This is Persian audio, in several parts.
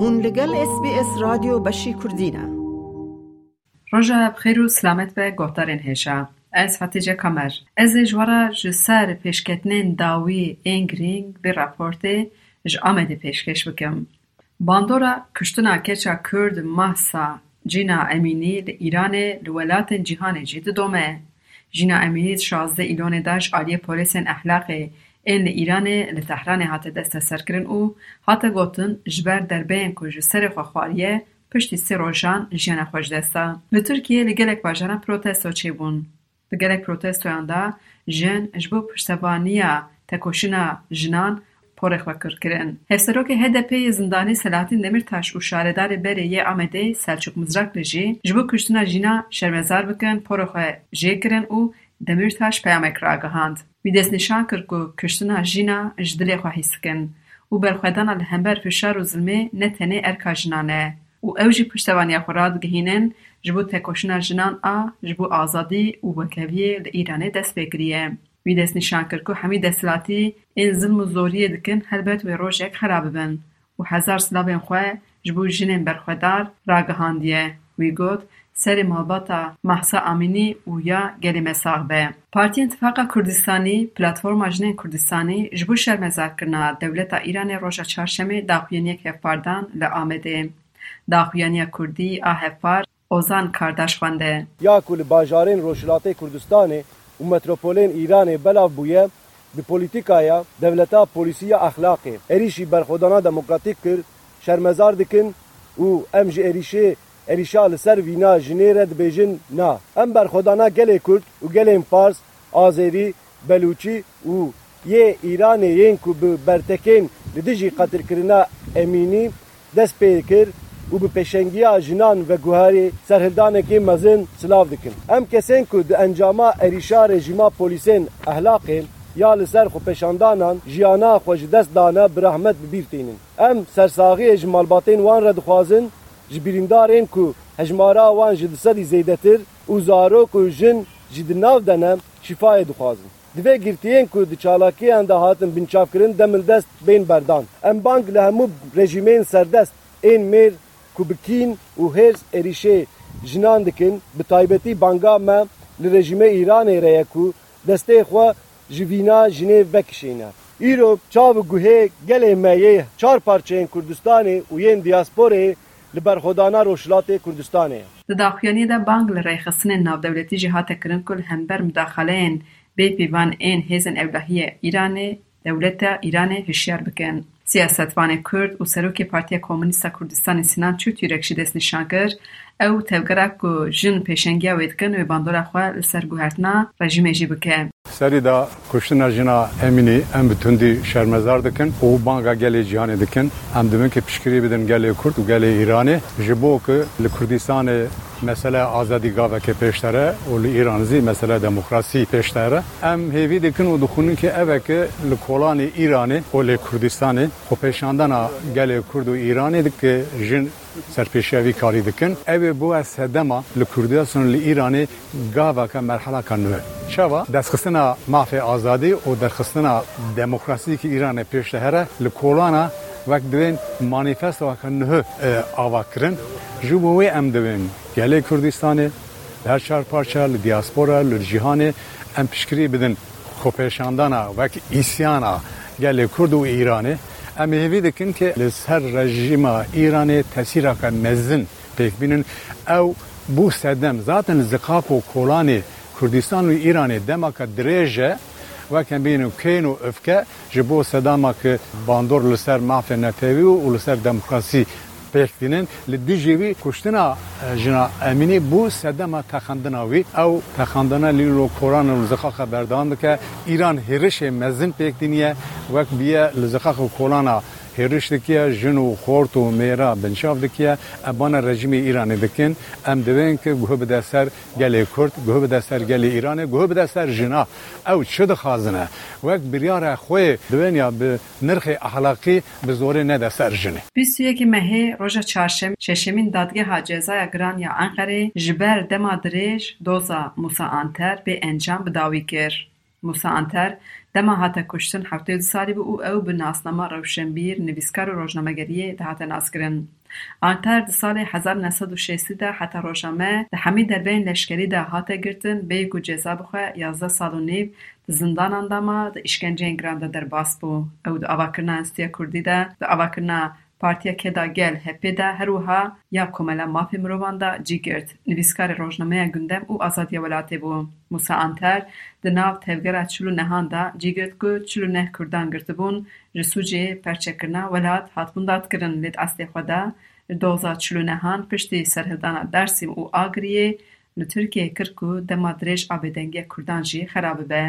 هون لگل اس بی اس رادیو بشی کردینه روژا بخیر و سلامت به گوهدارین هیشا از فتیجه کمر از جوارا جسر پیشکتنین داوی این گرینگ به راپورت ج آمده پیشکش بکم. باندورا کشتنا کچا کرد محسا جینا امینی ل ایران لولات جیهان جید دومه. جینا امینی شازده ایلون داش آلی پولیسین احلاقی این ل ایران ل تهران هات دست سرکرن او هات گوتن جبر دربین که جسر خواریه پشتی سه روژان جیانا خوش دستا. ل ترکیه ل گلک باجانا پروتستو چی بون. Di gelek protestoyan de jin ji bo piştevaniya tekoşîna jinan porê xwe kirkirin. Hevserokê HDPyê zindanî Selahattin Demirtaş û şaredarê Berê yê Amedê Selçuk Mizrakli jî ji bo kuştina jîna şermezar bikin, porê xwe jê kirin û د مرث هاش په امریکا نشان کړ کو کښتنه جینا جدلې خو هیڅ کن او بل خدانه فشار او ظلم نه تنه ارکاجنانه او او جی پښتوانیا خو رات جبو ته کوښنه جنان ا جبو ازادي او وکوی د ایران د سپګریه نشان کړ کو حمید اسلاتی ان ظلم زوري د کن هربت و روش یک خراب بن او هزار سلاب خو جبو جنن بر خدار راغه سری مالباتا محسا امینی و یا گلی مساق به. پارتی انتفاق کردستانی پلاتفورم اجنه کردستانی جبو شرم زرکرنا دولت ایران روژا چارشمی داخویانی که پردان لعامده. داخویانی کردی احفار اوزان کارداش خونده. یا کل باجارین روشلات کردستانی و متروپولین ایران بلاف بویه به پولیتیکا یا دولتا پولیسی اخلاقی. اریشی برخودانا دموکراتیک کرد شرمزار دکن او ام اریشی اریشا لسر وینا بجن د نا ام بر خدا نا گله کرد و گله فارس آزری بلوچی او یه ایران یین کو به برتکین لدیجی قطر کرنا امینی دست پیکر و به پشنگی جنان و گوهاری سرهدانه که مزن سلام دکن ام کسین کو ده انجاما اریشا رژیما پولیسین اهلاقین یا لسر خو پشاندانان جیانا خوش دست دانه برحمت ببیرتینین ام سرساغی جمالباتین وان رد خوازن. Ji ji birîndarên ku hejmara wan ji di sedî zêdetir û zarok û jin jî di nav de ne şîfayê dixwazin. Divê girtiyên ku di çalakiyan de hatin binçavkirin demil dest bên berdan. Em bank li hemû rejîmên serdest ên mêr ku bi kîn û hêrs êrişê jinan dikin bi taybetî banga me li rejîme Îranê re ye ku destê xwe ji vîna jinê vekişîne. Îro çav guhê gelê me yê çar parçeyên Kurdistanê û yên diasporê لبر خدانا روشلات کردستان د داخیانی د بانګل رایخصن نو دولتي جهات کرن کول همبر مداخله ان بی پی وان ان هیزن ابراهیم ایران دولت ایران هشیار بکن سیاستوان کرد او سروک پارتی کومونیست کردستان سینان چوتی رکشید اسنشانگر او تبګرا که جن پېشنګیا ویدکن و باندورا خو سر ګهرتنا رژیم یې بکې سری دا کوشتنا جنا امینی ام بتوندی شرمزار دکن او بانگا گلی جهانی دکن ام دمین که پشکری بدن گلی کرد و گلی ایرانی جبو که لکردیسان مسئله آزادی گاوه که پیشتره و لی ایرانزی مسئله دموکراسی پیشتره ام هیوی دکن و دخونی که اوه که لکولان ایرانی و لکردیسان خوپیشاندن گلی کرد و ایرانی دکن جن سرپیشیوی کاری دکن او بو از هدما لکردیا سن لی ایرانی گاوا که مرحله کنوه چوا دستخستن مافی آزادی و دستخستن دموکراسی که ایران پیش دهره لکولانا وقت دوین مانیفست و کنوه آوا کرن جو ام دوین گلی کردستانی در چار پارچه لدیاسپورا لجیهانی ام پشکری بدن. خوپیشاندانا وک ایسیانا گلی کرد و ایرانی همه هیوی دکن که لسر رژیم ایران تسیر اکن مزن پیک او بو سدم زاتن زقاق و کولانی کردستان و ایران دم اکن دریجه و کن بین کین و افکه جبو سدم باندور لسر معفه نتوی و لسر دموکراسی پیک بینن لدی جیوی کشتنا جنا امینی بو سدم تخندنا او تخندنا لیلو کوران و زقاق بردان که ایران هرش مزن پیک وقت بیا لزخخ و کولانا هرش جن جنو خورت و میرا بنشاف دکیه ابان رژیم ایرانی دکن، ام دوین که گوه به دستر گلی کرد گوه به دستر گلی ایرانی گوه به دستر جنا. او چه دخازنه؟ وقت بریار خوی دوین یا به نرخ احلاقی به زور نه دستر جنه. بیسی یکی مهی روژه چارشم ششمین دادگی ها جزای گران یا انقری جبر دمادریش دوزا موسا انتر به انجام بداوی کر. موسا انتر دما هاتا کشتن حوطه دو سالی بو او به ناسنامه روشن نویسکار و روشنامه گریه ده هاتا ناس گرن. آنتر دو سالی هزار نسد و شیستی ده همی در بین لشکری ده هاتا گردن بی گو جیزا بخوا یازده سال و زندان انداما ده اشکنجه در باس بو. او ده اوکرنا انستیا کردی ده ده Partiya Keda Gel de her wiha ya Komela Mafê Mirovan de cî girt. Nivîskarê Rojnameya Gundem û Azadiya Welatê bû. Musa Anter di nav tevgera çil û nehan de cî girt ku çil û neh Kurdan girtibûn ji Sûcê perçekirina welat hatibûn dadkirin lê di estê xwe de doza çil û nehan piştî serhildana Dêrsim û Agiriyê li Tirkiyeyê kir ku dema dirêj a bêdengiya Kurdan jî xerab bibe.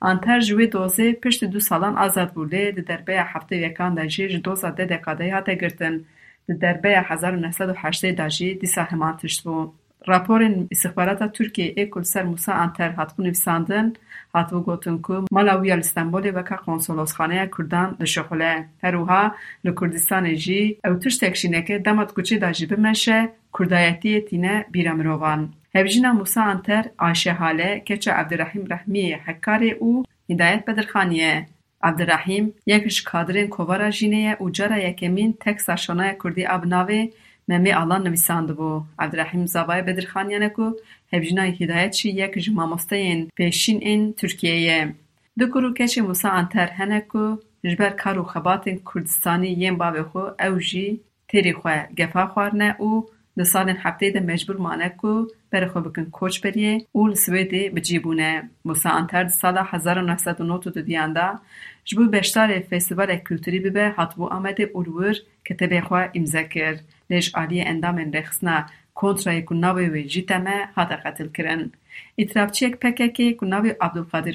Anter ji wê dozê piştî du salan azad bû lê di derbeya heftê yekan de jî ji doza dê dekadeyê hate girtin. Di derbeya hezar û neh sed û heştê de jî dîsa heman tişt bû. Raporên îstixbarata Tirkiyeyê ku li ser Musa Anter hatibû nivîsandin, hatibû gotin ku mala wî ya li Stenbolê weka konsolosxaneya Kurdan dişuxile. Her wiha li Kurdistanê jî ew tiştek jî neke dema dikuçê de jî bimeşe Kurdayetiyê tîne bîra mirovan. هبجینا موسا انتر آشه حاله کچه عبدالرحیم رحمی حکاری او هدایت بدرخانیه. عبدالرحیم یکش کادرین کوبارا جینه او جارا یکمین تک سرشانای کردی ابناوی ممی آلان نویساند بو. عبدالرحیم زبای بدرخانیه کو هبجینا هدایت چی یکش ماموستین پیشین این ترکیه یه. دو گرو کچه موسا انتر هنکو جبر کارو خباتین کردستانی یم باوی خو او جی تیری خواه گفا او دو سالین حبتی ده کو پر خو بکن کوچ بری اول سویدی بجیبونه موسا انتر سال 1990 د دیاندا جبو بشتار فستیوال کلتوری ببه حد بو امد اورور کته به خو امزا کر لش علی اندام رخصنا کونترا یک و جیتمه حد قتل کرن اطراف چیک پککی کو نو عبد القادر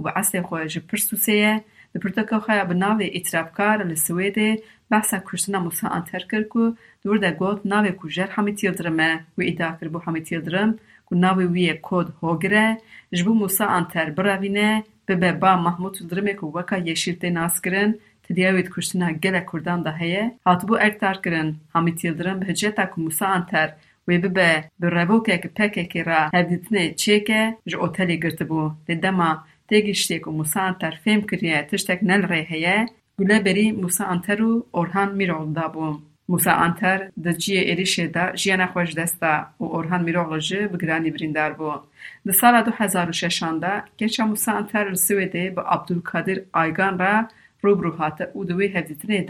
و اسه خواه جبرسوسیه. Pirtûka xwe ya bi navê îtirafkar li Swêdê behsa kuştina Musa Anter kir ku wir de got navê ku jer Hamît Yıldırım e. Wî îdia kir bû Hamît Yıldırım ku navê wî ye kod Hogir e ji bo Musa Anter birevîne bibe ba Mahmûd Yıldırımê ku weka Yeşîl tê naskirin Tidiya wê kuştina gelek Kurdan de heye hatibû erkdar kirin. Hamît Yıldırım bi hiceta ku Musa Anter wê bibe bi revokek PKK ra hevdîtinê çêke ji otelê girtibû. Lê dema تگشتیک و موسانتر فیم کریه تشتک نل ریحه یه گوله بری موسا انتر و ارهان می روگل دابو موسا انتر دا جیه ایریشه و ارهان می روگل جی بگرانی برین دار بو دا سالا دو هزار و ششانده گرچا موسا انتر رسوه دی با عبدالکادر آیگان را رو بروحات او دوی هفتیتنه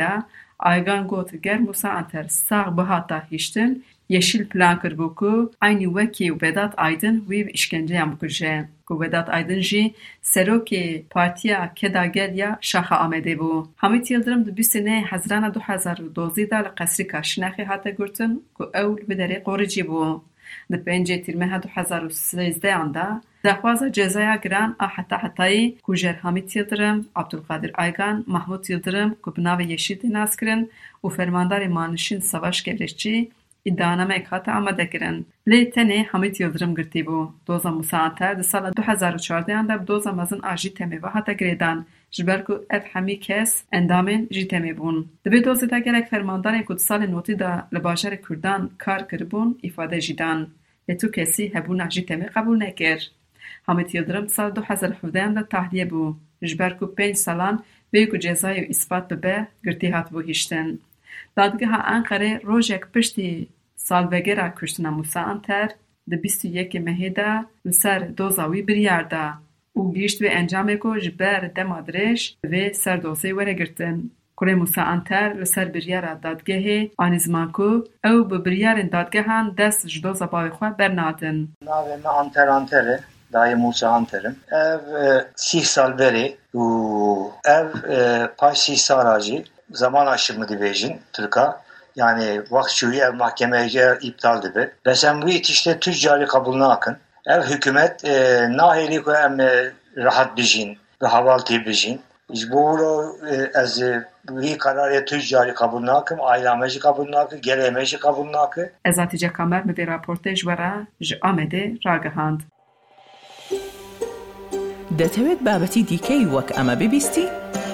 Aygan got ger Musa Anter sax bihata hîştin yeşil plan kirbû ku aynî wekî Vedat Aydin wî bi îşkenceyan bikuje. Ku Vedat Aydin jî serokê Partiya Keda Gel ya Şaxa Amedê bû. Hamît Yıldırım hezirana du hezar û dozî de li qesrîka Şinaxê hate gurtin ku bi derê qorîcî bû. Di pêncê tîrmeha du hezar û sêzdeyan de daxwaza cezaya giran a heta hetayî ku jer Hamît Yıldırım, Abdulkadir Aygan, Mahmud Yıldırım ku bi navê Yeşîl tê naskirin û fermandarê Manişîn Savaş Gevleşçî ایدانه می کات آمده کردن لیتنی همیت یلدرم گرتی بو دوزا مساعته در سال 2014 انده دوزا مزن آجی تمی و حتا گریدن جبرکو اف همی کس اندامین جی تمی بون دبی دوزی تا گرک فرماندار این کد سال نوتی دا لباشر کردن کار کربون افاده جیدن لیتو کسی هبون آجی تمی قبول نکر همیت یلدرم سال 2017 انده تحلیه بو جبرکو پنج سالان بیگو جزای و اثبات ببه گرتی هات بو دادگاه انقره روژک پشتی سال سالوگرا کشتنا موسا انتر ده بیستو یک مهی ده لسر دوزاوی بریار ده او گیشت و انجام کو جبر ده مادرش و سر دوزای وره گرتن کره موسا انتر لسر بریار دادگاه آنیزمان کو او به بریار دادگاه هم دست جدوزا باوی خواه برنادن ناوه ما انتر انتره دای موسا انترم او سی سال بری او او پای سی سال آجی zaman aşımı dibêjin Türka. Yani vakçuyu ev mahkemeye iptal dibe. Ve sen bu itişte tüccarı kabul nakın. Ev hükümet e, naheli ku em rahat bijin ve havaltı bijin. Bu ez bir kararı tüccarı kabul nakım, ailemeci kabul nakı, gelemeci kabul nakı. Ez Hatice Kamer mi bir raporte ji wera ji Amedê ragihand. دەتەوێت بابەتی دیکەی وەک ئەمە ببیستی؟